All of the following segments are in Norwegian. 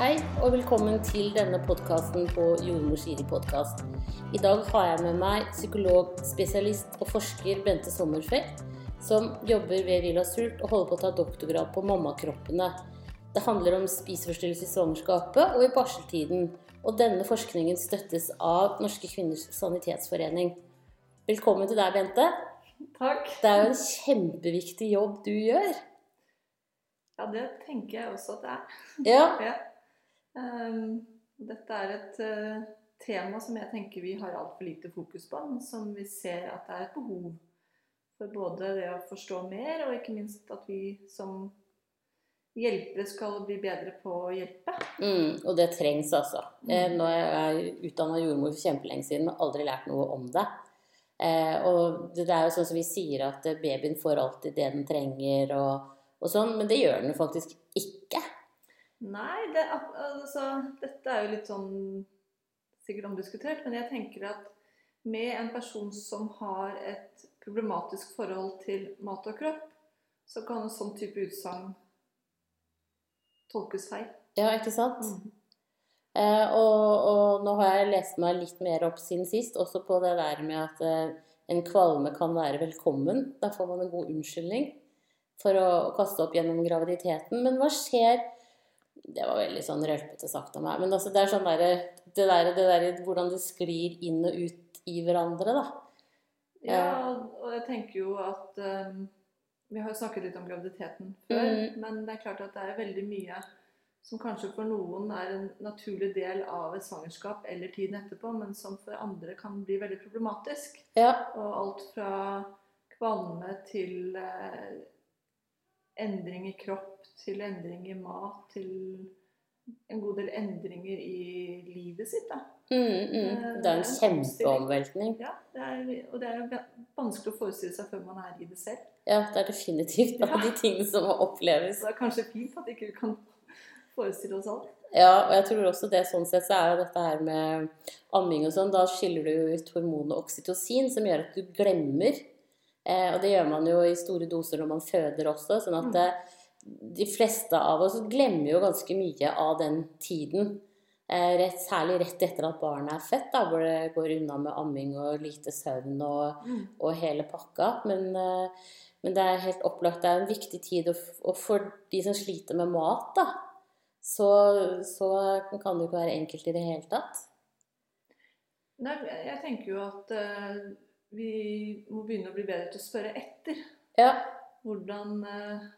Hei og velkommen til denne podkasten på Jordmor Siri podkast. I dag har jeg med meg psykolog, spesialist og forsker Bente Sommerfeldt, som jobber ved Villa Sult og holder på å ta doktorgrad på mammakroppene. Det handler om spiseforstyrrelse i svangerskapet og i barseltiden. Og denne forskningen støttes av Norske kvinners sanitetsforening. Velkommen til deg, Bente. Takk. Det er jo en kjempeviktig jobb du gjør. Ja, det tenker jeg også at det er. Ja. Ehm, dette er et eh, tema som jeg tenker vi har altfor lite fokus på, men som vi ser at det er et behov for både det å forstå mer, og ikke minst at vi som hjelpere skal bli bedre på å hjelpe. Mm, og det trengs, altså. Mm. nå er jeg utdanna jordmor for kjempelenge siden men aldri lært noe om det. Eh, og det er jo sånn som vi sier at babyen får alltid det den trenger og, og sånn, men det gjør den jo faktisk ikke. Nei, det, altså, dette er jo litt sånn sikkert omdiskutert, men jeg tenker at med en person som har et problematisk forhold til mat og kropp, så kan en sånn type utsagn tolkes feil. Ja, ikke sant? Mm. Eh, og, og nå har jeg lest meg litt mer opp siden sist, også på det der med at eh, en kvalme kan være velkommen. Da får man en god unnskyldning for å kaste opp gjennom graviditeten. Men hva skjer Det var veldig sånn rølpete sagt av meg. Men altså, det er sånn der, det der, det der hvordan det sklir inn og ut i hverandre, da. Ja, og jeg tenker jo at um, Vi har jo snakket litt om graviditeten før, Mm. men det er klart at det er veldig mye som kanskje for noen er en naturlig del av et svangerskap eller tiden etterpå, men som for andre kan bli veldig problematisk. Ja. Og alt fra kvalme til eh, endring i kropp, til endring i mat, til en god del endringer i livet sitt. Da. Mm, mm. Det er en kjempeomveltning. Ja, det er, og det er vanskelig å forestille seg før man er i det selv. Ja, det er definitivt av Ja. de tingene som må oppleves. Det er kanskje fint at ikke vi kan forestille oss alt. Ja, og jeg tror også det sånn sett så er jo dette her med amming og sånn, da skiller du ut hormonet oksytocin, som gjør at du glemmer. Eh, og det gjør man jo i store doser når man føder også, sånn at Mm. eh, de fleste av oss glemmer jo ganske mye av den tiden. Eh, rett, særlig rett etter at barnet er født, da, hvor det går unna med amming og lite søvn og, og hele pakka. Men, eh, men det er helt opplagt, det er en viktig tid. Og, for de som sliter med mat, da, så, så kan det jo ikke være enkelt i det hele tatt. Nei, jeg tenker jo at eh, vi må begynne å bli bedre til å spørre etter Ja, hvordan eh,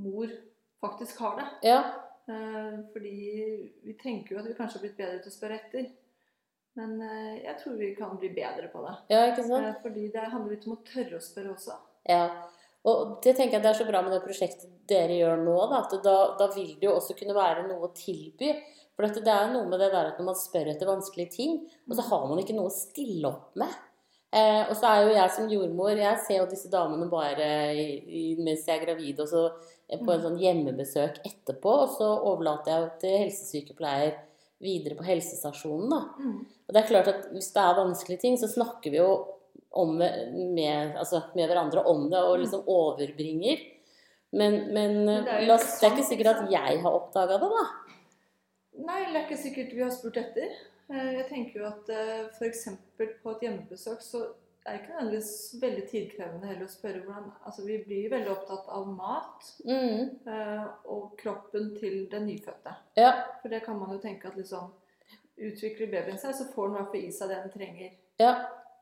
mor faktisk har det. ja, Eh, fordi vi tenker jo at vi kanskje har blitt bedre til å spørre etter. Men eh, jeg tror vi kan bli bedre på det. ja, ikke sant? Eh, fordi det handler litt om å tørre å spørre også. Ja. Og det tenker jeg det er så bra med det prosjektet dere gjør nå, da, at da, da vil det jo også kunne være noe å tilby. For det er noe med det der at når man spør etter vanskelige ting, og så har man ikke noe å stille opp med. Eh, og så er jo jeg som jordmor Jeg ser jo disse damene bare i, i, mens jeg er gravid, og så eh, på en sånn hjemmebesøk etterpå. Og så overlater jeg til helsesykepleier videre på helsestasjonen, da. Mm. Og det er klart at hvis det er vanskelige ting, så snakker vi jo om med, altså med hverandre om det, og liksom overbringer. Men, men, Men det er la det er ikke sikkert at jeg har oppdaga det, da. Nei, det er ikke sikkert vi har spurt etter. Eh, Jeg tenker jo at f.eks. på et hjemmebesøk så er det ikke nødvendigvis veldig tidkrevende heller å spørre hvordan Altså vi blir veldig opptatt av mat Mm. eh, og kroppen til den nyfødte. Ja. For det kan man jo tenke at liksom Utvikler babyen seg, så får den i hvert fall i seg det den trenger. Ja.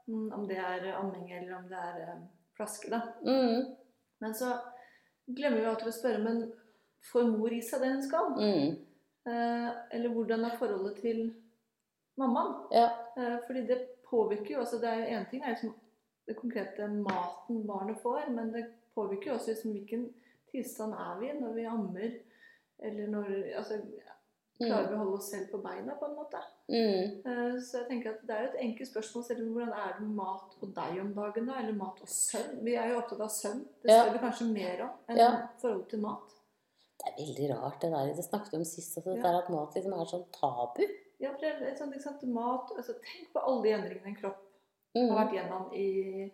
Mm, Om det er amming eller om det er eh, flaske, da. Mm. Men så glemmer vi alltid å spørre Men får mor i seg det hun skal? Mm. Eh, eller hvordan er forholdet til mammaen? Ja. Eh, fordi det påvirker jo også det er jo En ting er liksom det konkrete maten barnet får, men det påvirker jo også liksom hvilken tilstand er vi når vi ammer, eller når altså, Klarer vi å holde oss selv på beina, på en måte? Mm. Eh, Så jeg tenker at det er jo et enkelt spørsmål selv om hvordan er det med mat og deg om dagen, da? Eller mat og søvn? Vi er jo opptatt av søvn. Det Ja. vi kanskje mer om enn Ja. forholdet til mat. Det er veldig rart, det der. Det snakket vi om sist det Ja. at mat liksom er sånn tabu. Ja, for det er et sånt, ikke sant, mat, altså Tenk på alle de endringene en kropp har Mm. vært gjennom i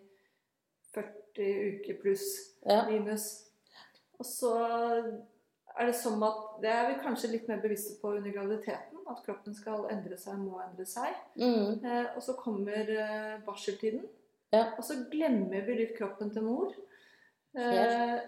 40 uker pluss Ja. minus. Og så er det som at Det er vi kanskje litt mer bevisste på under graviditeten. At kroppen skal endre seg, må endre seg. Mm. Eh, og så kommer eh, barseltiden. Ja. Og så glemmer vi litt kroppen til mor. Eh.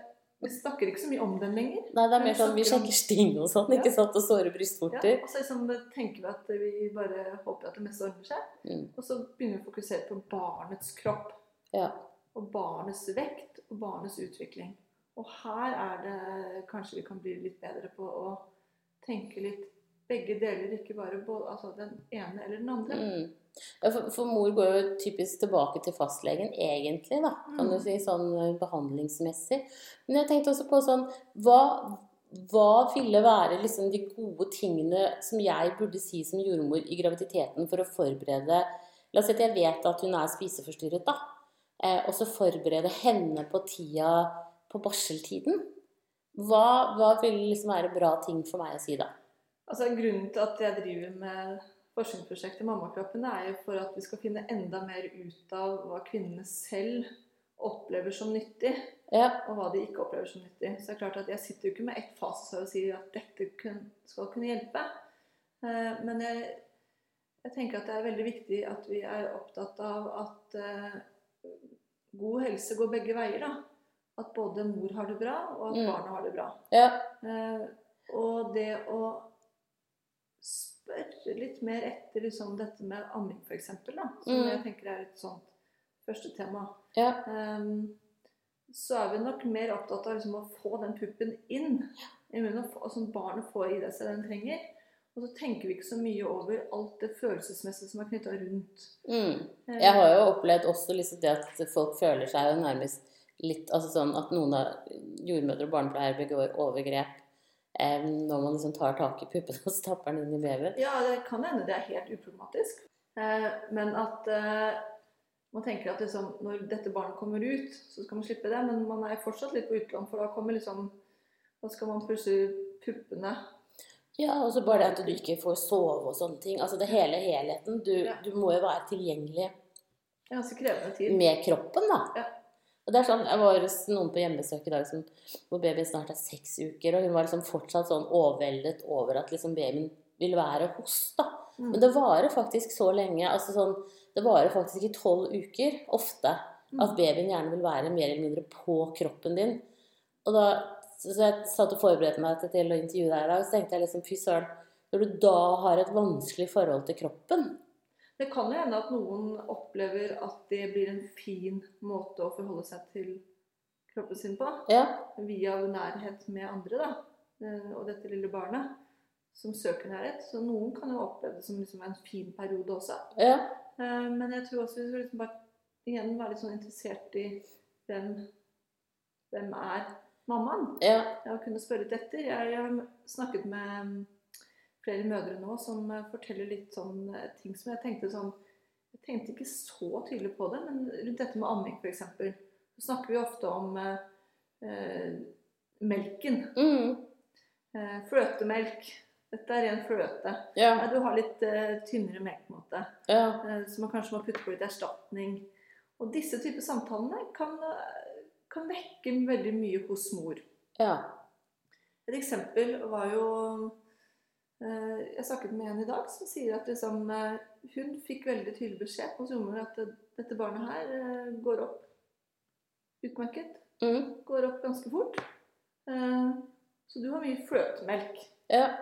Vi snakker ikke så mye om dem lenger. Nei, det er mer sånn vi sjekker sting og sånn, ikke sant? Og såre Ja, og så liksom tenker vi at vi bare håper at det meste ordner seg. Mm. Og så begynner vi å fokusere på barnets kropp. Ja. Og barnets vekt og barnets utvikling. Og her er det kanskje vi kan bli litt bedre på å tenke litt begge deler, ikke bare altså den ene eller den andre. Mm. Ja, for, for mor går jo typisk tilbake til fastlegen, egentlig, da, kan du Mm. si, sånn eh, behandlingsmessig. Men jeg tenkte også på sånn Hva, hva ville være liksom de gode tingene som jeg burde si som jordmor i graviditeten for å forberede La oss si at jeg vet at hun er spiseforstyrret, da. Eh, og så forberede henne på tida på barseltiden. Hva, hva ville liksom være bra ting for meg å si da? Altså Grunnen til at jeg driver med forskningsprosjektet Mammakroppen, er jo for at vi skal finne enda mer ut av hva kvinnene selv opplever som nyttig, Ja. og hva de ikke opplever som nyttig. Så det er klart at jeg sitter jo ikke med ett fasesvar og sier at dette skal kunne hjelpe. Eh, Men jeg, jeg tenker at det er veldig viktig at vi er opptatt av at eh, god helse går begge veier. da. At både mor har det bra, og at Mm. barna har det bra. Ja. Eh, og det å spørre litt mer etter liksom dette med amming, f.eks., som Mm. jeg tenker er et sånt første tema, Ja. Um, så er vi nok mer opptatt av liksom å få den puppen inn i munnen, og sånn barnet får i det seg den trenger. Og så tenker vi ikke så mye over alt det følelsesmessige som er knytta rundt. Mm. Eh, Jeg har jo opplevd også liksom det at folk føler seg jo nærmest litt altså sånn at noen av jordmødre og barnepleiere begår overgrep eh, når man liksom tar tak i puppen og stapper den inn i babyen. Ja, det kan hende det er helt uproblematisk. Eh, men at eh, man tenker at liksom, når dette barnet kommer ut, så skal man slippe det. Men man er fortsatt litt på utlån, for da kommer liksom Da skal man plutselig puppene Ja, og så bare det at du ikke får sove og sånne ting. Altså det hele helheten. Du, Ja. du må jo være tilgjengelig tid. med kroppen, da. Ja. Og det er sånn, Jeg var hos noen på hjemmebesøk i dag som, hvor babyen snart er seks uker, og hun var liksom fortsatt sånn overveldet over at liksom babyen vil være hos. da. Mm. Men det varer faktisk så lenge. altså sånn, Det varer faktisk i tolv uker ofte Mm. at babyen gjerne vil være mer eller mindre på kroppen din. Og da, så jeg satt og forberedte meg til å intervjue deg i dag, så tenkte jeg liksom fy søren, når du da har et vanskelig forhold til kroppen Det kan jo hende at noen opplever at det blir en fin måte å forholde seg til kroppen sin på. Ja, Via nærhet med andre, da. eh, Og dette lille barnet som søker nærhet. Så noen kan jo oppleve det som liksom en fin periode også. ja, Eh, Men jeg tror også vi skal liksom bare igjen være litt sånn interessert i hvem, hvem er mammaen. ja, Jeg har kunnet spørre litt etter. Jeg, har snakket med flere mødre nå som eh, forteller litt sånn eh, ting som jeg tenkte sånn Jeg tenkte ikke så tydelig på det, men rundt dette med amming f.eks. Så snakker vi ofte om eh, eh, melken. mm, Eh, fløtemelk. Dette er ren fløte. Yeah. Ja, du har litt eh, tynnere melk, på en måte. Yeah. Så man kanskje må putte på litt erstatning. Og disse typer samtalene kan, kan vekke veldig mye hos mor. ja, Et eksempel var jo Jeg snakket med en i dag som sier at liksom, eh, hun fikk veldig tydelig beskjed hos jordmor at dette barnet her eh, går opp utmerket. mm, Går opp ganske fort. Eh, Så du har mye fløtemelk. ja,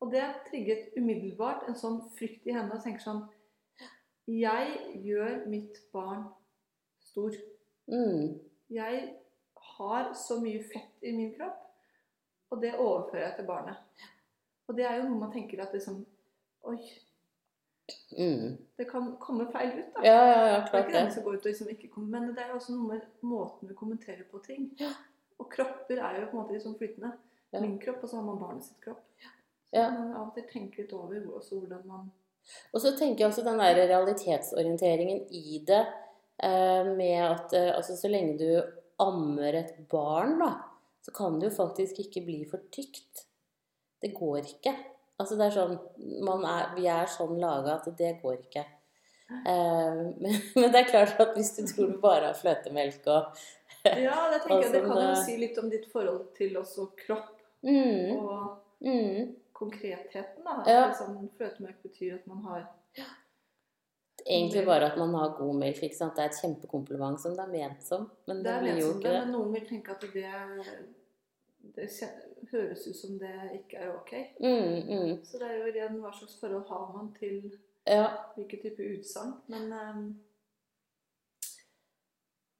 Og det trigget umiddelbart en sånn frykt i henne og tenker sånn Jeg gjør mitt barn stor. mm, Jeg har så mye fett i min kropp, og det overfører jeg til barnet. Og det er jo noe man tenker at liksom Oi, mm. det kan komme feil ut, da. Ja, ja, ja, det er ikke det. den som går ut og liksom ikke kommer, Men det er jo også noe med måten du kommenterer på ting. Ja. Og kropper er jo på en måte sånn flytende. Ja. Min kropp, og så har man barnet sitt kropp. Så Ja. man av og til tenker litt over også hvordan man Og så tenker jeg også den der realitetsorienteringen i det, eh, med at eh, altså så lenge du ammer et barn, da, så kan det jo faktisk ikke bli for tykt. Det går ikke. Altså det er sånn man er, Vi er sånn laga at det går ikke. Uh, men, men det er klart at hvis du tror du bare har fløtemelk og Ja, det tenker jeg det Altså, kan jo si litt om ditt forhold til også kropp Mm, og mm. konkretheten. da. Ja. liksom, fløtemelk betyr at man har Egentlig bare at man har god melk. ikke sant? Det er et kjempekompliment som det er ment som. Men det, Det er blir jo ikke det, det. men noen vil tenke at det, det høres ut som det ikke er ok. Mm, mm. Så det er jo igjen hva slags forhold har man til Ja. hvilken type utsagn. Men um,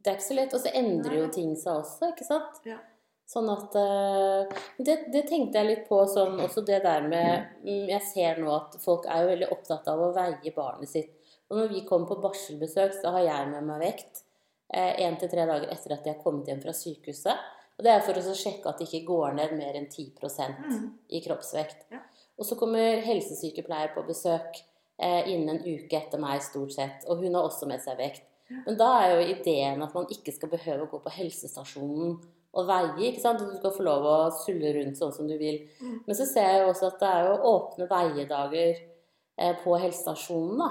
Det er ikke så lett. Og så endrer jo ting seg også, ikke sant? Ja. Sånn at uh, det, det tenkte jeg litt på sånn også det der med mm, Jeg ser nå at folk er jo veldig opptatt av å veie barnet sitt. Og når vi kommer på barselbesøk, så har jeg med meg vekt én til tre dager etter at de har kommet hjem fra sykehuset. Og det er for å sjekke at det ikke går ned mer enn 10 mm, i kroppsvekt. Ja. Og så kommer helsesykepleier på besøk eh, innen en uke etter meg, stort sett. Og hun har også med seg vekt. Ja. Men da er jo ideen at man ikke skal behøve å gå på helsestasjonen og veie. ikke sant? Du skal få lov å sulle rundt sånn som du vil. Mm. Men så ser jeg jo også at det er jo åpne veiedager eh, på helsestasjonen. da.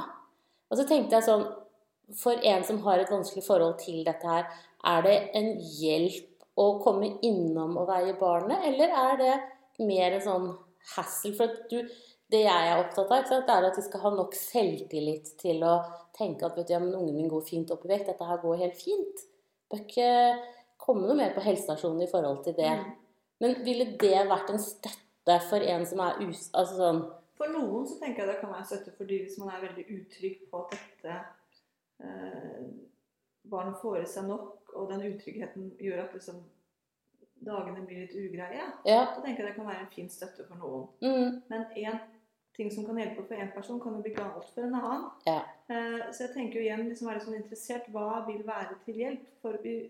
Og så tenkte jeg sånn For en som har et vanskelig forhold til dette her, er det en hjelp å komme innom og veie barnet, eller er det mer en sånn hassle? For du, det jeg er opptatt av, sant, det er at de skal ha nok selvtillit til å tenke at vet du, ja, men ungen min går fint opp i vekt, dette her går helt fint. Bør ikke komme noe mer på helsestasjonen i forhold til det. mm. Men ville det vært en støtte for en som er us... Altså sånn For noen så tenker jeg det kan være støtte fordi hvis man er veldig utrygg på at dette eh, barnet får i seg nok, og den utryggheten gjør at liksom dagene blir litt ugreie, Ja. da tenker jeg det kan være en fin støtte for noen. Mm, Men én ting som kan hjelpe for én person, kan jo bli galt for en annen. Ja. Eh, så jeg tenker jo igjen, liksom være sånn interessert, hva vil være til hjelp? For vi,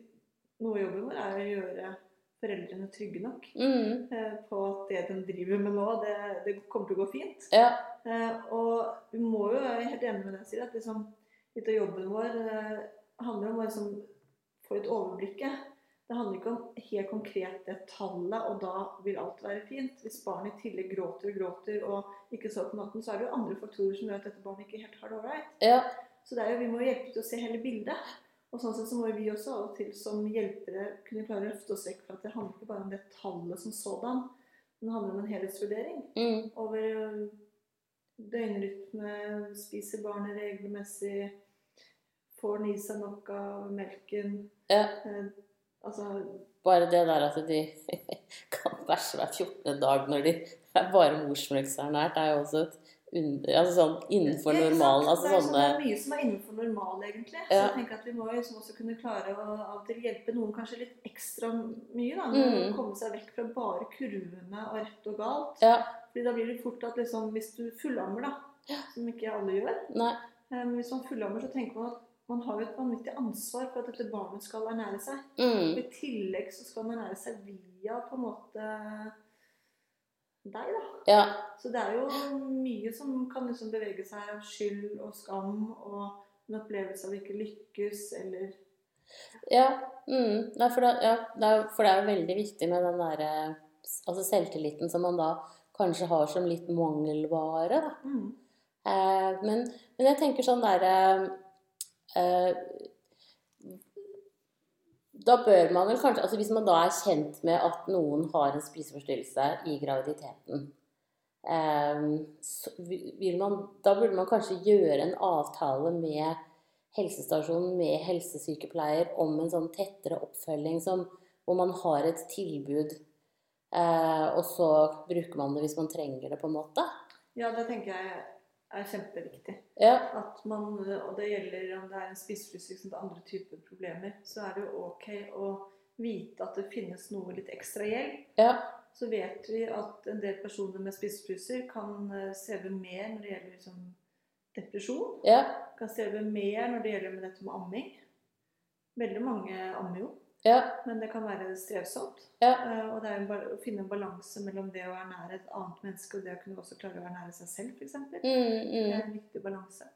noe av jobben vår er å gjøre foreldrene trygge nok mm, eh, på at det de driver med nå, det, det kommer til å gå fint. ja. Eh, og vi må jo, jeg er helt enig med det jeg sier, at liksom, litt av jobben vår handler om å liksom, få et overblikket. Det handler ikke om helt konkret det tallet, og da vil alt være fint. Hvis barnet i tillegg gråter og gråter og ikke sover på natten, så er det jo andre faktorer som gjør at dette barnet ikke helt har det ålreit. ja. Så det er jo, vi må hjelpe til å se hele bildet. Og sånn sett så må vi også av og til som hjelpere kunne klare å løfte oss vekk fra at det handler ikke bare om det tallet som sådan, men det handler om en helhetsvurdering Mm, over døgnrytme, spiser barnet regelmessig, får den i seg nok av melken. ja. Eh, altså Bare det der at de kan bæsje hver 14. dag når de er bare morsmelksernært, er jo også et under... Altså sånn innenfor Ja, normalen. Altså det, er sånn, det er mye som er innenfor normal, egentlig. Så jeg tenker at vi må liksom også kunne klare å av og til hjelpe noen kanskje litt ekstra mye. da, Med å Mm. komme seg vekk fra bare kurvene og rett og galt. Ja. Fordi da blir det fort at liksom, hvis du fullammer, da, som ikke alle gjør Nei. eh, Men hvis man fullammer, så tenker man at man har jo et vanvittig ansvar for at dette barnet skal ernære seg. Mm, I tillegg så skal man ernære seg via på en måte deg, da. ja. Så det er jo mye som kan liksom bevege seg av skyld og skam og en opplevelse av ikke lykkes eller Ja. Mm. Nei, for, det, ja, det er, for det er jo veldig viktig med den derre altså selvtilliten som man da kanskje har som litt mangelvare. Da. mm. Eh, men, men jeg tenker sånn derre eh, Da bør man vel kanskje altså Hvis man da er kjent med at noen har en spiseforstyrrelse i graviditeten, eh, man, da burde man kanskje gjøre en avtale med helsestasjonen, med helsesykepleier, om en sånn tettere oppfølging som, hvor man har et tilbud, eh, og så bruker man det hvis man trenger det, på en måte. Ja, det tenker jeg er kjempeviktig. Ja. At man, og det gjelder om det er en spiseforstyrrelse eller andre typer problemer, så er det jo ok å vite at det finnes noe litt ekstra hjelp. Ja. Så vet vi at en del personer med spiseforstyrrelser kan eh, streve mer når det gjelder liksom, depresjon. Ja. Kan streve mer når det gjelder med dette med amming. Veldig mange ammer jo, Ja. men det kan være strevsomt. Ja. Eh, Og det er å finne en balanse mellom det å ernære et annet menneske og det å kunne også klare å ernære seg selv, f.eks. Mm, Det mm. er en viktig balanse.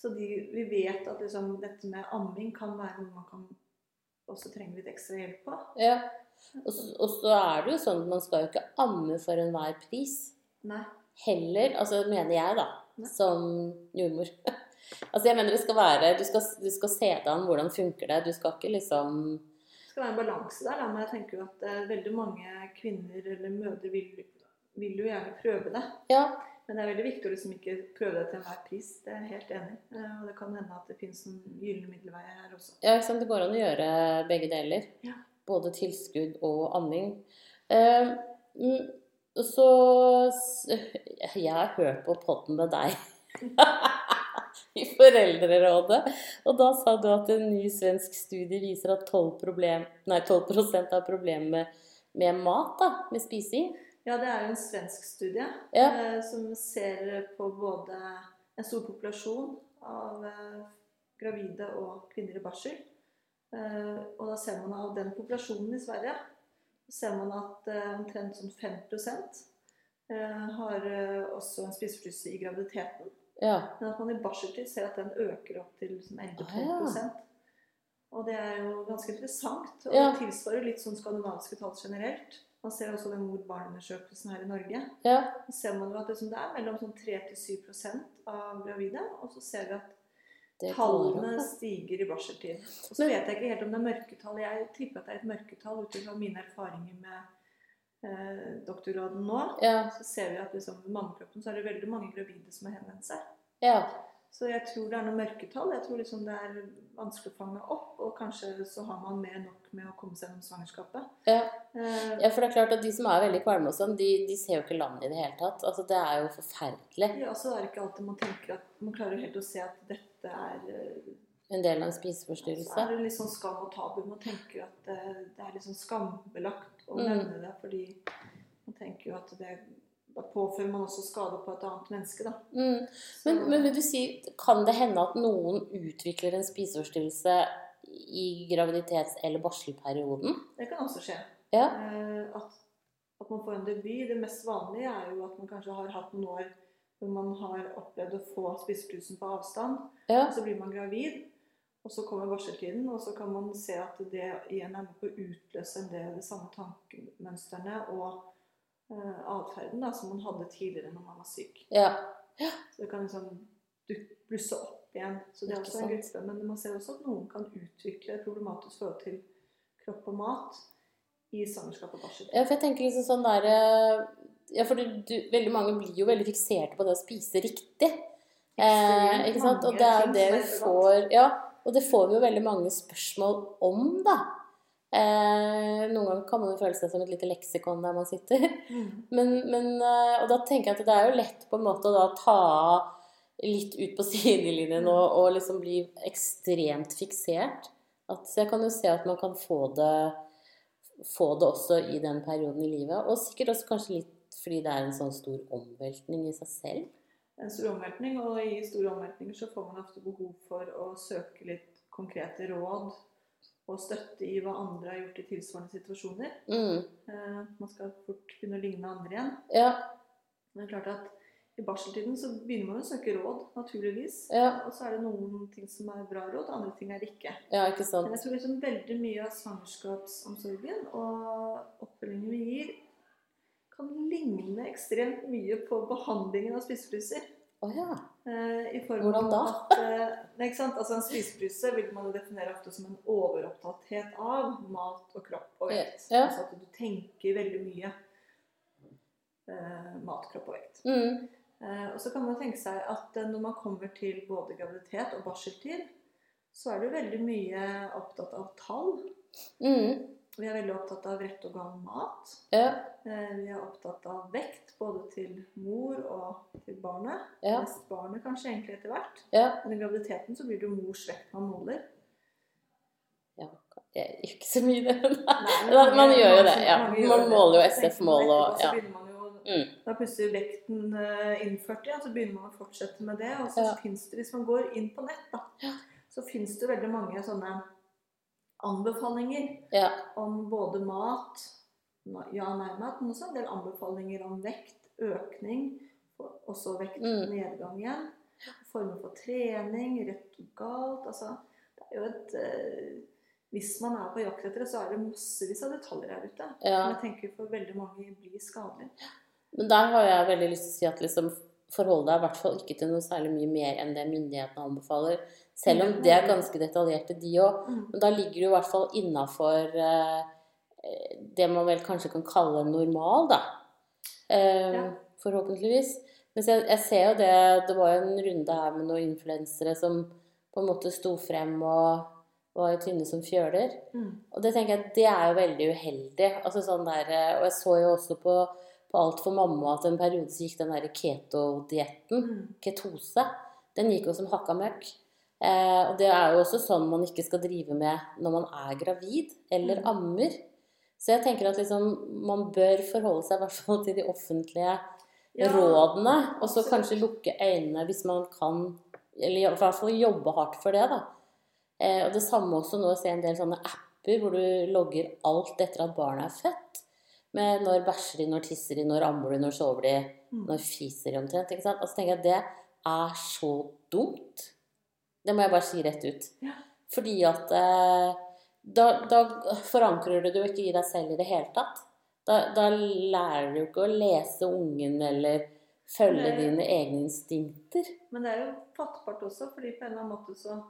Så de, vi vet at liksom, dette med amming kan være noe man kan også trenge litt ekstra hjelp på. Ja. Og så, og så er det jo sånn at man skal jo ikke amme for enhver pris. Nei. Heller, altså mener jeg da, Nei. som jordmor. altså jeg mener det skal være, du skal, du skal se det an hvordan funker det. Du skal ikke liksom Det skal være en balanse der, men jeg tenker jo at eh, veldig mange kvinner eller mødre vil, vil jo gjerne prøve det. Ja. Men det er veldig viktig å liksom ikke prøve det til enhver pris. Det er jeg helt enig i. Eh, Og det kan hende at det finnes en gylne middelvei her også. Ja, ikke sant? Det går an å gjøre begge deler. Ja. Både tilskudd og amming. Eh, mm, så Jeg har hørt på potten med deg i Foreldrerådet, og da sa du at en ny svensk studie viser at 12, problem, nei, 12% har problemer med, med mat, da, med spising. Ja, det er jo en svensk studie Ja. eh, som ser på både en stor populasjon av eh, gravide og kvinner i barsel. Eh, og da ser man av den populasjonen i Sverige ser man at eh, omtrent sånn 5 eh, har eh, også en spiseforstyrrelse i graviditeten. Ja. Men at man i barseltid ser at den øker opp til liksom 11-12 Ah, ja. Og det er jo ganske interessant. Og det tilsvarer litt sånn skandinaviske tall generelt. Man ser også den mor-barn-undersøkelsen her i Norge. ja. Så ser man jo at det, som det er mellom sånn 3-7% av gravide. Og så ser vi at tallene stiger i barseltid. Og så vet jeg ikke helt om det er mørketall. Jeg tipper at det er et mørketall ut fra mine erfaringer med eh, doktorgraden nå. Ja. Så ser vi at liksom, med mannekroppen så er det veldig mange gravide som har henvendt seg. ja. Så jeg tror det er noe mørketall. Jeg tror liksom det er vanskelig å fange opp. Og kanskje så har man mer nok med å komme seg gjennom svangerskapet. ja. Eh, Ja, for det er klart at de som er veldig kvalme og sånn, de, de ser jo ikke land i det hele tatt. Altså, det er jo forferdelig. ja, så er det ikke alltid man tenker at man klarer helt å se at dette er eh, En del av en spiseforstyrrelse? Så er det litt sånn skam og tabu. Man tenker at det, det er litt sånn skambelagt å Mm. nevne det, fordi man tenker jo at det da påfører man også skade på et annet menneske, da. Mm. Men, men vil du si, kan det hende at noen utvikler en spiseforstyrrelse i graviditets- eller barselperioden? det kan også skje. Ja. Eh, at, at man får en debut. Det mest vanlige er jo at man kanskje har hatt noen år hvor man har opplevd å få spiseforstyrrelsen på avstand. Ja. Og så blir man gravid, og så kommer varseltiden, og så kan man se at det igjen er med på å utløse en del av de samme tankemønstrene og uh, atferden som man hadde tidligere når man var syk. Ja. Ja. Så det kan liksom blusse opp igjen. Så det er også en gruppe. Men man ser også at noen kan utvikle et problematisk forhold til kropp og mat i svangerskap og barsel. ja, for jeg tenker liksom sånn der eh, Ja, for du, du, veldig mange blir jo veldig fikserte på det å spise riktig. Eh, ikke sant? Og det er jo det vi får Ja, og det får vi jo veldig mange spørsmål om, da. Eh, noen ganger kan man jo føle seg som et lite leksikon der man sitter. Mm. Men, men, eh, og da tenker jeg at det er jo lett på en måte å da ta litt ut på sidelinjen og, og liksom bli ekstremt fiksert. At, så jeg kan jo se at man kan få det, få det også i den perioden i livet. Og sikkert også kanskje litt fordi det er en sånn stor omveltning i seg selv. En stor omveltning, og i store omveltninger så får man ofte behov for å søke litt konkrete råd og støtte i hva andre har gjort i tilsvarende situasjoner. Mm. Eh, man skal fort begynne å ligne andre igjen. Ja, Men det er klart at i barseltiden så begynner man å søke råd, naturligvis. Ja. Og så er det noen ting som er bra råd, andre ting er ikke. ja, ikke sant. Men jeg tror liksom veldig mye av svangerskapsomsorgen og oppfølgingen vi gir, kan ligne ekstremt mye på behandlingen av spiseforstyrrelser. Oh, ja. Eh, Hvordan da? At, eh? Altså En spiseforstyrrelse vil man definere ofte som en overopptatthet av mat og kropp og vekt. Ja. Altså at du tenker veldig mye eh, mat, kropp og vekt. Mm. Eh, og så kan man tenke seg at eh, når man kommer til både graviditet og barseltid, så er du veldig mye opptatt av tall. Mm. Vi er veldig opptatt av rett og gal mat. Ja. Eh, vi er opptatt av vekt, både til mor og til barnet. Ja. Mest barnet kanskje egentlig etter hvert. Ja. Men i graviditeten så blir det jo mors vekt man måler. ja. det er ikke så mye det, Nei, men man gjør jo det, ja. Man måler jo SF-mål og- ja. Mm. Da plutselig vekten eh, innført igjen, så begynner man å fortsette med det. Og så Ja. finnes det, hvis man går inn på nett, da, så finnes det veldig mange sånne anbefalinger ja. om både mat, ja- nei-mat, men også en del anbefalinger om vekt, økning, og også vektnedgang igjen. Former for trening, rett og galt. Altså, det er jo et eh, Hvis man er på jakt etter det, så er det massevis av detaljer her ute. Ja. Men jeg tenker for veldig mange blir skadelig. Men der har jeg veldig lyst til å si at liksom forhold deg i hvert fall ikke til noe særlig mye mer enn det myndighetene anbefaler. Selv om det er ganske detaljerte, de òg. Mm. Men da ligger du i hvert fall innafor eh, det man vel kanskje kan kalle normal, da. Eh. Forhåpentligvis. Men jeg, jeg ser jo det Det var jo en runde her med noen influensere som på en måte sto frem og var jo tynne som fjøler. Mm. Og det tenker jeg, det er jo veldig uheldig. Altså sånn der, eh, og jeg så jo også på, på Alt for mamma at en periode så gikk den der keto-dietten, Mm. ketose, den gikk jo som hakka møkk. Eh, og det er jo også sånn man ikke skal drive med når man er gravid eller Mm. ammer. Så jeg tenker at liksom, man bør forholde seg i hvert fall til de offentlige Ja, rådene, og så kanskje lukke øynene hvis man kan, eller i hvert fall jobbe hardt for det, da. Eh, og det samme også nå å se en del sånne apper hvor du logger alt etter at barnet er født. Med når bæsjer de, når tisser de, når ammer du, når sover de, Mm. når fiser de omtrent. ikke sant? Og så tenker jeg at det er så dumt. Det må jeg bare si rett ut. Ja. Fordi at eh, da, da forankrer du det jo ikke i deg selv i det hele tatt. Da, da lærer du ikke å lese ungen eller følge Nei. dine egne instinkter. Men det er jo fattbart også, fordi på en eller annen måte så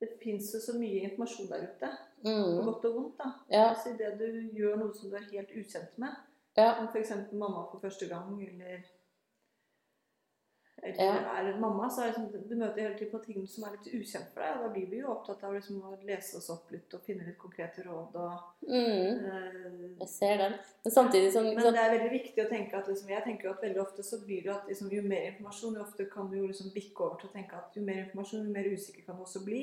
Det fins jo så mye informasjon der ute, på Mm. godt og vondt. da. Ja, Altså Idet du gjør noe som du er helt ukjent med, ja, som f.eks. mamma for første gang, eller eller Ja. er mamma, så er det sånn, du møter hele tiden på ting som er litt ukjent for deg. Og da blir vi jo opptatt av liksom å lese oss opp litt og finne litt konkrete råd. og mm. eh, Jeg ser den. Men samtidig som Men det er veldig viktig å tenke at liksom, jeg tenker jo at veldig ofte så blir det at liksom, jo mer informasjon, jo ofte kan du jo liksom bikke over til å tenke at jo mer informasjon, jo mer usikker kan du også bli.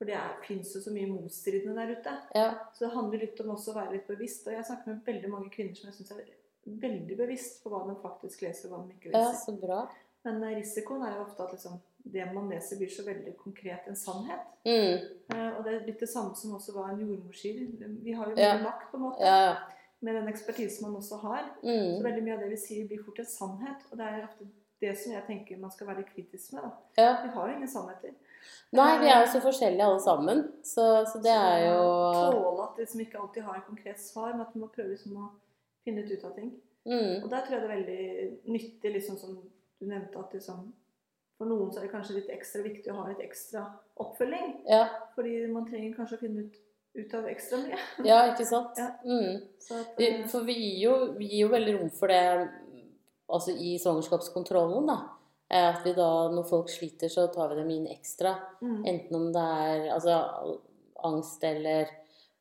For det fins jo så mye motstridende der ute. Ja. Så det handler litt om også å være litt bevisst. Og jeg snakker med veldig mange kvinner som jeg syns er veldig bevisst på hva de faktisk leser, og hva de ikke ja, leser. så bra. Men eh, risikoen er jo ofte at liksom, det man leser, blir så veldig konkret en sannhet. Mm. Eh, og det er litt det samme som også hva en jordmor sier. Vi har jo Ja. mye makt, på en måte, Ja, ja. med den ekspertisen man også har. Så Mm. veldig mye av det vi sier, blir fort en sannhet. Og det er ofte det som jeg tenker man skal være kritisk med. da. ja. Vi har jo ingen sannheter. Nei, vi er jo så forskjellige alle sammen. Så, så det er jo Tåle at liksom ikke alltid har et konkret svar, men at man må prøve liksom å finne ut av ting. mm. Og der tror jeg det er veldig nyttig, liksom som du nevnte, at liksom For noen så er det kanskje litt ekstra viktig å ha litt ekstra oppfølging. Ja, Fordi man trenger kanskje å finne ut, ut av ekstra mye. ja, ikke sant? Ja. Mm. Så at, Vi, eh, for vi gir, jo, vi gir jo veldig rom for det altså i svangerskapskontrollen, da. Eh, At vi da, når folk sliter, så tar vi dem inn ekstra. mm, Enten om det er altså, angst eller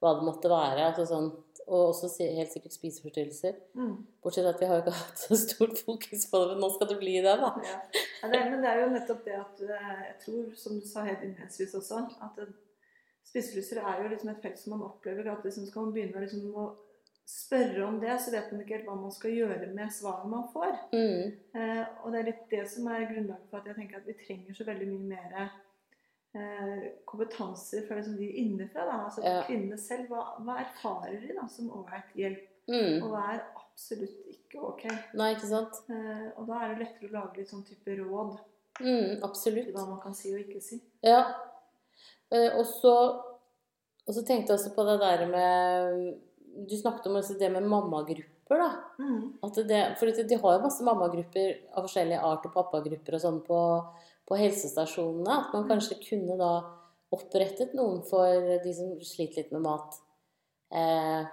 hva det måtte være. Altså sånn, og også helt sikkert spiseforstyrrelser. mm. Bortsett fra at vi har jo ikke hatt så stort fokus på det, men nå skal det bli det, da. Ja. Ja, det, men det er jo nettopp det at eh, jeg tror, som du sa helt innledningsvis også, at spiseforstyrrelser er jo liksom et felt som man opplever at liksom skal man begynne liksom å spørre om det, så vet man ikke helt hva man skal gjøre med svaret man får. Mm. Eh, og det er litt det som er grunnlaget for at jeg tenker at vi trenger så veldig mye mer eh, kompetanse fra liksom de innenfra. Da. Altså Ja. kvinnene selv. Hva, hva erfarer de da som ålreit hjelp, Mm. og hva er absolutt ikke ok? Nei, ikke sant? Eh, og da er det lettere å lage litt sånn type råd Mm, absolutt. hva man kan si og ikke si. Ja. Eh, og så og så tenkte jeg også på det der med Du snakket om det med mammagrupper, da. Mm. At det, for de har jo masse mammagrupper av forskjellig art og pappagrupper og sånn på, på helsestasjonene. At man Mm. kanskje kunne da opprettet noen for de som sliter litt med mat. Eh,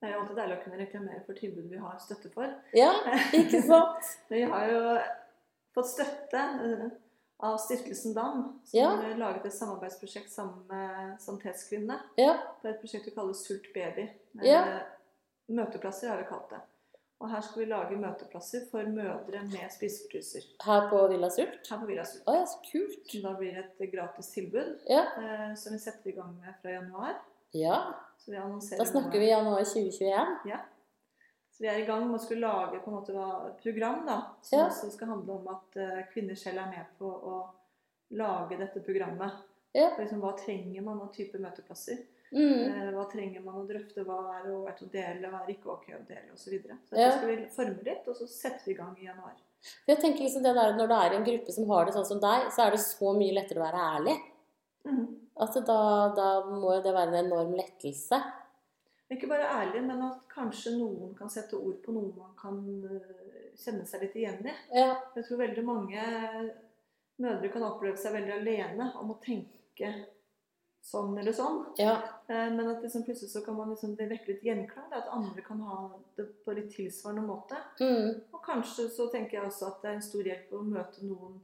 Det er jo alltid deilig å kunne reklamere for tilbud vi har støtte for. ja, ikke sant? Vi har jo fått støtte eh, av Stiftelsen DAM, som Ja. har laget et samarbeidsprosjekt sammen med Sanitetskvinnene. Ja. på et prosjekt vi kaller Sult baby. Eh, Ja. Møteplasser har vi kalt det. Og her skal vi lage møteplasser for mødre med spiseforstyrrelser. Her på Villa Sult? Her på Villa Sult. Å ja, så kult. Så da blir det et gratis tilbud Ja. eh, som vi setter i gang med fra januar. ja. Så vi annonserer Da snakker vi januar 2021. Ja. Så vi er i gang med å skulle lage på en måte et program da, som Ja. også skal handle om at uh, kvinner selv er med på å lage dette programmet. Ja. Liksom, hva trenger man av type møteplasser? Mm. Eh, Hva trenger man å drøfte? Hva er ålreit å dele? Hva er ikke ok å dele? Og så videre. Så Ja. dette skal vi forme litt, og så setter vi i gang i januar. For jeg tenker liksom det der, Når det er en gruppe som har det sånn som deg, så er det så mye lettere å være ærlig. Mm. Altså, da, da må jo det være en enorm lettelse. Ikke bare ærlig, men at kanskje noen kan sette ord på noe man kan eh, kjenne seg litt igjen i. Ja. Jeg tror veldig mange mødre kan oppleve seg veldig alene om å tenke sånn eller sånn. Ja. Eh, Men at liksom plutselig så kan man liksom, det vekke litt gjenklang. At andre kan ha det på litt tilsvarende måte. Mm. Og kanskje så tenker jeg også at det er en stor hjelp å møte noen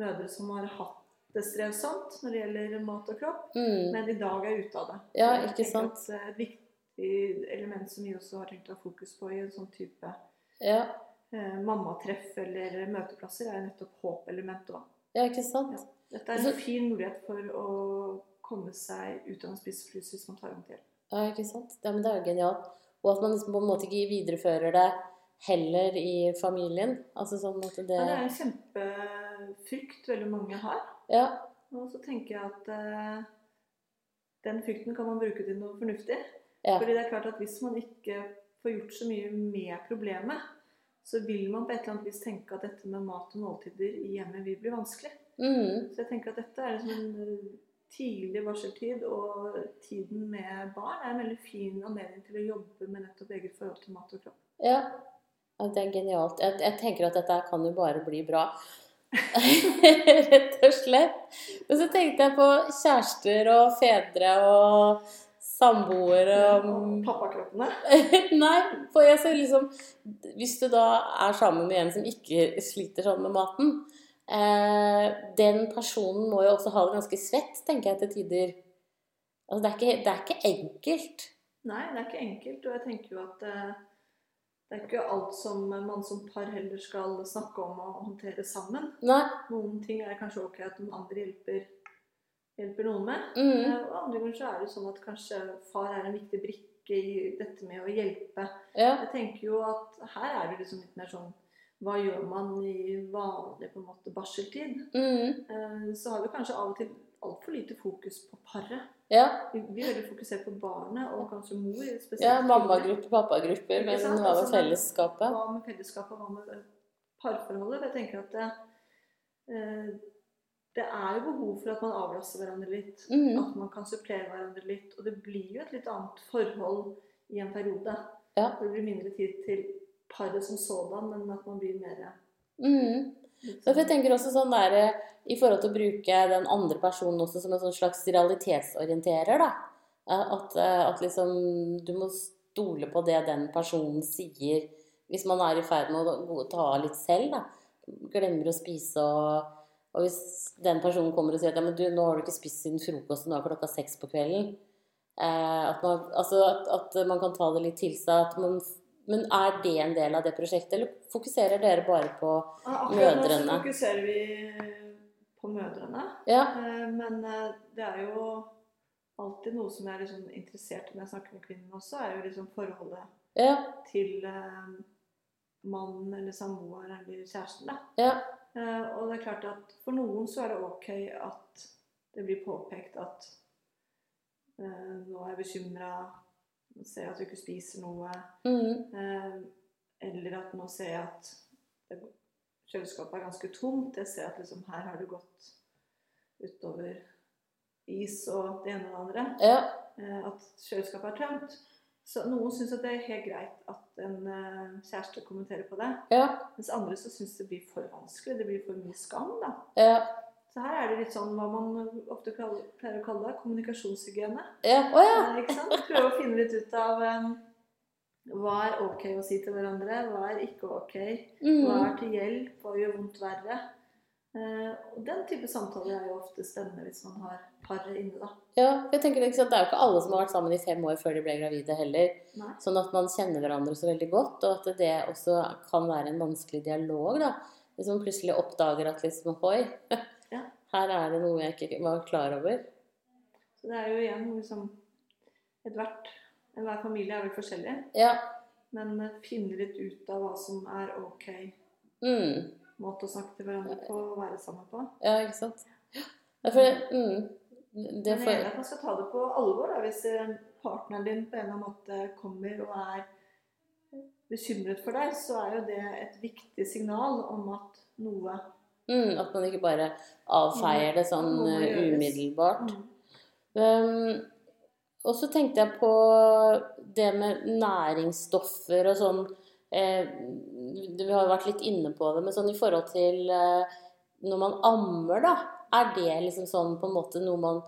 mødre som har hatt det strevsomt når det gjelder mat og kropp, Mm. men i dag er ute av det. Ja, ikke sant. eh, Et viktig element som vi også har tenkt å ha fokus på i en sånn type Ja. eh, mammatreff eller møteplasser, er nettopp håpelementet. òg. ja, ikke sant? Dette er en fin mulighet for å komme seg ut av en spisefrys hvis man tar imot hjelp. Ja, ikke sant? Ja, men det er jo genialt. Og at man liksom på en måte ikke viderefører det heller i familien. Altså sånn at det Ja, det er en kjempefrykt veldig mange har. Ja. Og så tenker jeg at eh, den frykten kan man bruke til noe fornuftig. Ja. Fordi det er klart at hvis man ikke får gjort så mye med problemet, så vil man på et eller annet vis tenke at dette med mat og måltider i hjemmet vil bli vanskelig. Mm. Så jeg tenker at dette er liksom en tidlig varseltid, og tiden med barn er en veldig fin anledning til å jobbe med nettopp eget forhold til mat og kropp. Ja. Det er genialt. Jeg, jeg tenker at dette kan jo bare bli bra. Rett og slett. Men så tenkte jeg på kjærester og fedre og samboere og pappakroppene. Nei, for jeg ser liksom Hvis du da er sammen med en som ikke sliter sånn med maten Den personen må jo også ha det ganske svett, tenker jeg til tider. Altså, det er ikke, det er ikke enkelt. Nei, det er ikke enkelt, og jeg tenker jo at eh, det er ikke alt som man som par heller skal snakke om og håndtere sammen. Nei. Noen ting er kanskje ok at noen andre hjelper, hjelper noen med. Mm. Eh, Og andre ganger så er det sånn at kanskje far er en viktig brikke i dette med å hjelpe. Ja. Jeg tenker jo at her er det liksom litt mer sånn Hva gjør man i vanlig på en måte barseltid? Mm. Eh, Så har vi kanskje av og til altfor lite fokus på paret. Ja. Vi blir veldig fokusert på barnet og kanskje mor. spesielt ja. Mammagrupper, pappagrupper, men hva med Altså, fellesskapet? Hva med fellesskapet, hva med parforholdet? Jeg tenker at det, eh, det er jo behov for at man avlaster hverandre litt. Mm. At man kan supplere hverandre litt. Og det blir jo et litt annet forhold i en periode. Ja. Det blir mindre tid til paret som sådan, men at man blir mer Mm. Så jeg sånn- tenker også sånn der, I forhold til å bruke den andre personen også som en sånn slags realitetsorienterer, da. Eh, At, eh, at liksom du må stole på det den personen sier hvis man er i ferd med å ta av litt selv, da. Glemmer å spise og Og hvis den personen kommer og sier at ja, men du, nå har du ikke spist siden frokost, nå er klokka seks på kvelden. Eh, at, man, altså at, at man kan ta det litt til seg. At man, men er det en del av det prosjektet, eller fokuserer dere bare på Ja, Akkurat nå så Mødrene. fokuserer vi på mødrene. Ja. Eh, Men eh, det er jo alltid noe som jeg er liksom interessert i når jeg snakker med kvinnene også, er jo liksom forholdet Ja. til eh, mannen eller samboeren eller kjæresten. Ja. Og det er klart at for noen så er det ok at det blir påpekt at nå er jeg bekymra, ser jeg at du ikke spiser noe, Mm. eh, eller at nå ser jeg at det, kjøleskapet er ganske tomt, jeg ser at liksom her har du gått utover is og det ene og det andre, Ja. eh, at kjøleskapet er tømt. Så noen syns det er helt greit at en eh, kjæreste kommenterer på det. Ja. Mens andre så syns det blir for vanskelig. Det blir for mye skam. da. Ja. Så her er det litt sånn hva man ofte kaller, pleier å kalle det kommunikasjonshygiene. ja. Oh, ja. Eh? Prøve å finne litt ut av um, hva er ok å si til hverandre, hva er ikke ok, hva Mm. er til hjelp, hva gjør vondt verre. Uh, og den type samtaler er jo ofte spennende hvis man har paret inne, da. ja. Jeg tenker Det er jo ikke alle som har vært sammen i fem år før de ble gravide heller. Nei. Sånn at man kjenner hverandre så veldig godt, og at det også kan være en vanskelig dialog. da. Hvis man plutselig oppdager at liksom Oi, Ja. Her er det noe jeg ikke var klar over. Så det er jo igjen liksom Ethvert Enhver familie er vel forskjellig, Ja. men eh, finne litt ut av hva som er ok Mm. måte å snakke til hverandre på og være sammen på. Ja, ikke sant. Ja, for, mm. Det Men for, jeg er enig at man skal ta det på alvor da, hvis eh, partneren din på en eller annen måte kommer og er bekymret for deg, så er jo det et viktig signal om at noe mm, At man ikke bare avfeier det sånn eh, umiddelbart. mm, Um, og så tenkte jeg på det med næringsstoffer og sånn eh, Vi har vært litt inne på det, men sånn i forhold til eh, når man ammer, da. Er det liksom sånn på en måte noe man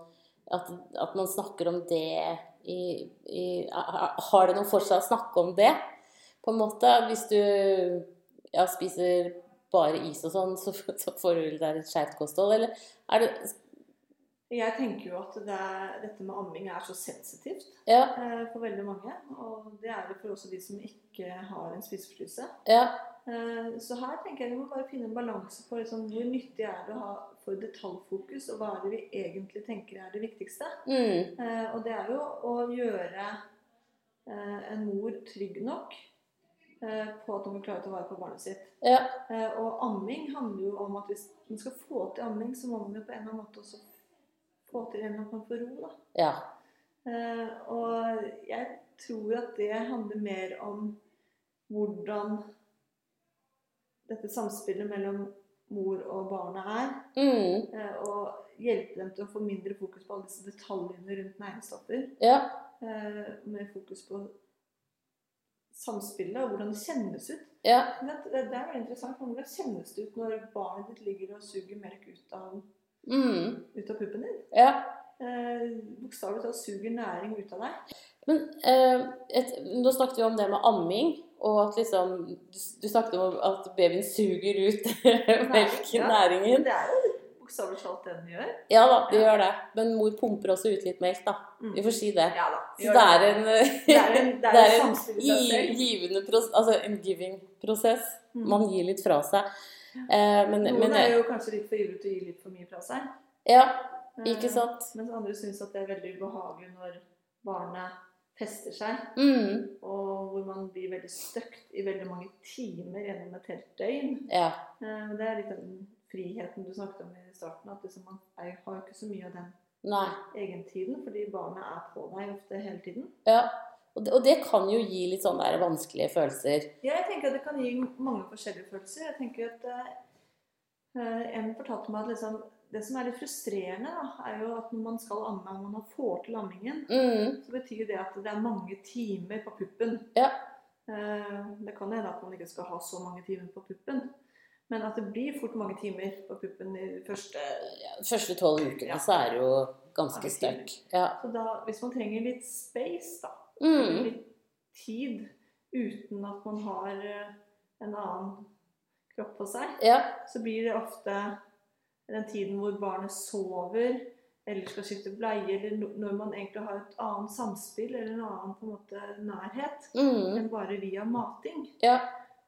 At, at man snakker om det i, i Har det noe for seg å snakke om det? På en måte. Hvis du ja, spiser bare is og sånn, så, så får du deg et skeivt kosthold, eller er det Jeg tenker jo at det er, dette med amming er så sensitivt Ja. eh, for veldig mange. Og det er det for også de som ikke har en spiseforstyrrelse. Ja. Eh, Så her tenker jeg vi må bare finne en balanse på liksom, hvor nyttig er det å ha for detaljfokus, og hva er det vi egentlig tenker er det viktigste. Mm. Eh, Og det er jo å gjøre eh, en mor trygg nok på at de klarer klare å ta vare på barnet sitt. Ja. Eh, Og amming handler jo om at hvis man skal få til amming, så må man jo på en eller annen måte også få til en eller annen form for ro. da. Ja. Eh, og jeg tror at det handler mer om hvordan dette samspillet mellom mor og barnet er. Mm. eh, og hjelpe dem til å få mindre fokus på alle disse detaljene rundt næringsstoffer. Ja. Med mer fokus på samspillet og hvordan det kjennes ut. Ja. Det, det er veldig interessant. Hvordan kjennes det ut når barnet ditt ligger og suger melk ut av, Mm. ut av puppen din? Ja. Eh, Bokstavelig talt suger næring ut av deg. Men eh, et, nå snakket vi om det med amming, og at liksom Du, du snakket om at babyen suger ut melk, Ja. næringen. Det er jo bokstavelig det den gjør. Ja da, det gjør det. Men mor pumper også ut litt melk, da. Mm. Vi får si det. Ja da. Så det er en, Det er en, det er en givende prosess, altså en giving-prosess. Mm. Man gir litt fra seg. Eh, men, Noen men er jo kanskje litt for ivrig til å gi litt for mye fra seg. Ja, Eh, ikke sant? Mens andre syns at det er veldig ubehagelig når barnet fester seg, Mm, og hvor man blir veldig støkt i veldig mange timer gjennom et helt døgn. ja. Eh, Det er litt den friheten du snakket om i starten, at liksom man er, har ikke så mye av den Nei. egentiden, fordi barnet er på deg ofte hele tiden. Ja. Og det, og det kan jo gi litt sånne der vanskelige følelser. Ja, jeg tenker at det kan gi mange forskjellige følelser. Jeg tenker at eh, En fortalte meg at liksom, det som er litt frustrerende, da, er jo at når man skal amme og man får til ammingen, Mm, så betyr det at det er mange timer på puppen. Ja. Eh, Det kan hende at man ikke skal ha så mange timer på puppen, men at det blir fort mange timer på puppen i de første ja, de første tolv ukene Ja. så er det jo ganske sterkt. Ja. Så da, hvis man trenger litt space, da, Mm, litt tid uten at man har eh, en annen kropp på seg, ja. så blir det ofte den tiden hvor barnet sover eller skal skifte bleie, eller når man egentlig har et annet samspill eller en annen på en måte nærhet Mm, enn bare via mating. ja.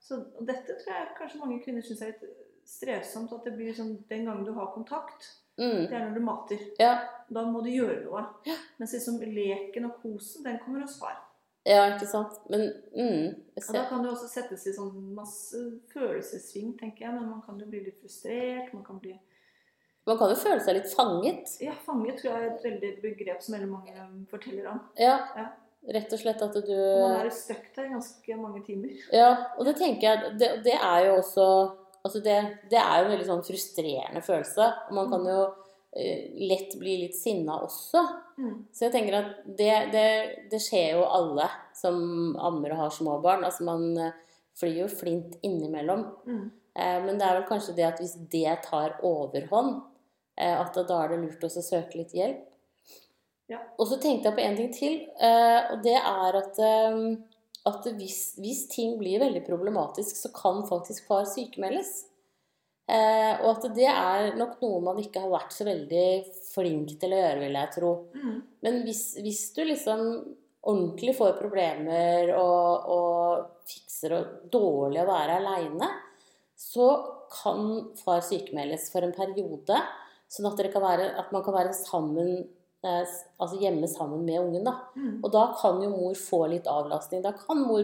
Så og dette tror jeg kanskje mange kvinner syns er litt strevsomt. At det blir sånn den gangen du har kontakt, Mm, det er når du mater. ja. Da må du gjøre noe. Mens liksom leken og kosen, den kommer hos far. Ja, ikke sant. Men mm, Og da kan det også settes i sånn masse følelsessving, tenker jeg. Men man kan jo bli litt frustrert. Man kan bli Man kan jo føle seg litt fanget. Ja, fanget tror jeg er et veldig begrep som veldig mange forteller om. Ja. Ja. Rett og slett at du man er stuck der ganske mange timer. Ja, og det tenker jeg Det, det er jo også Altså det, det er jo en veldig sånn frustrerende følelse. Og man kan jo eh, lett bli litt sinna også. Mm. Så jeg tenker at det, det, det skjer jo alle som ammer og har små barn. Altså man eh, flyr jo flint innimellom. Mm. Eh, men det er vel kanskje det at hvis det tar overhånd, eh, at da er det lurt også å søke litt hjelp. Ja. Og så tenkte jeg på en ting til, eh, og det er at, eh, at hvis, hvis ting blir veldig problematisk, så kan faktisk far sykemeldes. Eh, og at det er nok noe man ikke har vært så veldig flink til å gjøre, vil jeg tro. Mm. Men hvis, hvis du liksom ordentlig får problemer og, og fikser og dårlig å være aleine, så kan far sykemeldes for en periode, sånn at, være, at man kan være sammen, altså hjemme sammen med ungen. da. Mm. Og da kan jo mor få litt avlastning. Da kan mor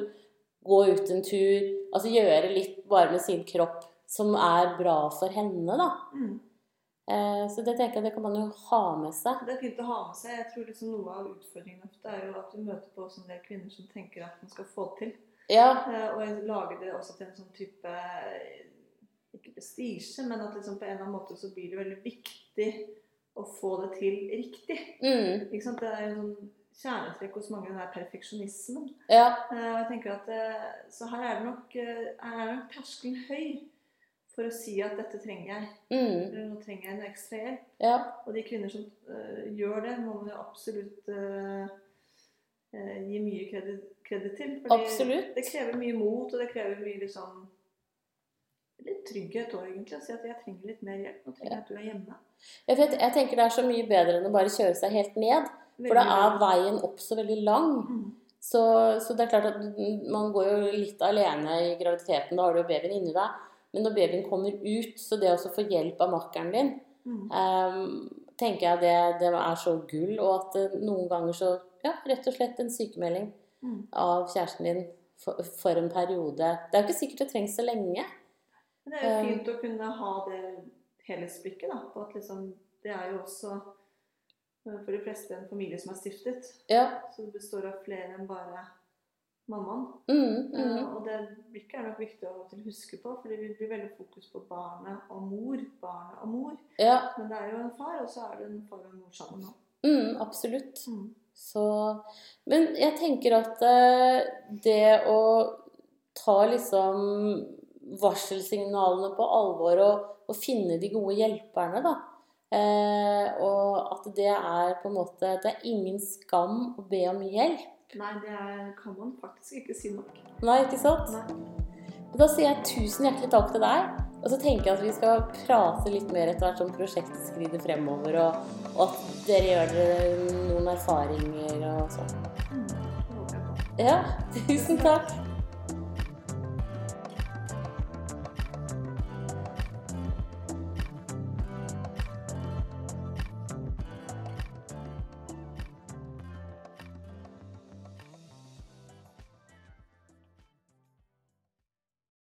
gå ut en tur, altså gjøre litt bare med sin kropp som er bra for henne, da. Mm. Eh, så det tenker jeg det kan man jo ha med seg. Det er fint å ha med seg. Jeg tror liksom noe av utfordringen ofte er jo at du møter på en del kvinner som tenker at man skal få til. Ja, Eh, Og jeg lager det også til en sånn type eh, Ikke prestisje, men at liksom på en eller annen måte så blir det veldig viktig å få det til riktig. mm, Ikke sant? Det er en sånn kjernetrekk hos mange, den der perfeksjonismen. Ja. Eh, jeg tenker at eh, Så her er det nok, eh, her er nok terskelen høy for å si at dette trenger jeg. Mm. Nå trenger jeg en ekstra hjelp. Ja. Og de kvinner som uh, gjør det, må man jo absolutt uh, uh, gi mye kreditt, kreditt til. Fordi Absolutt. det krever mye mot, og det krever mye liksom Litt trygghet òg, egentlig. Å si at jeg trenger litt mer hjelp. Nå trenger jeg at du er hjemme. Jeg, vet, jeg tenker det er så mye bedre enn å bare kjøre seg helt ned. For da er veien opp så veldig lang. Mm. Så, så det er klart at man går jo litt alene i graviditeten. Da har du jo babyen inni deg. Men når babyen kommer ut, så det å få hjelp av makkeren din, Mm. um, tenker jeg det, det er så gull. Og at eh, noen ganger så Ja, rett og slett en sykemelding Mm. av kjæresten din for, for en periode. Det er jo ikke sikkert det trengs så lenge. Men det er jo Um, fint å kunne ha det helhetsblikket, da. På at liksom Det er jo også eh, for de fleste en familie som er stiftet. Ja. Så det består av flere enn bare mammaen. Mm, mm. Uh, og det blikket er nok viktig å huske på, fordi det blir veldig fokus på barnet og mor. Barnet og mor. Ja. Men det er jo en far, og så er det en far og en mor sammen nå. Mm, absolutt. Mm. Så Men jeg tenker at eh, det å ta liksom varselsignalene på alvor og, og finne de gode hjelperne, da. Eh, og at det er på en måte Det er ingen skam å be om hjelp. Nei, det er, kan man faktisk ikke si nok. Nei, ikke sant? Nei. Da sier jeg tusen hjertelig takk til deg. Og så tenker jeg at vi skal prate litt mer etter hvert som prosjektet skrider fremover, og, og at dere gjør dere noen erfaringer og sånn. Mm. Ja, tusen takk.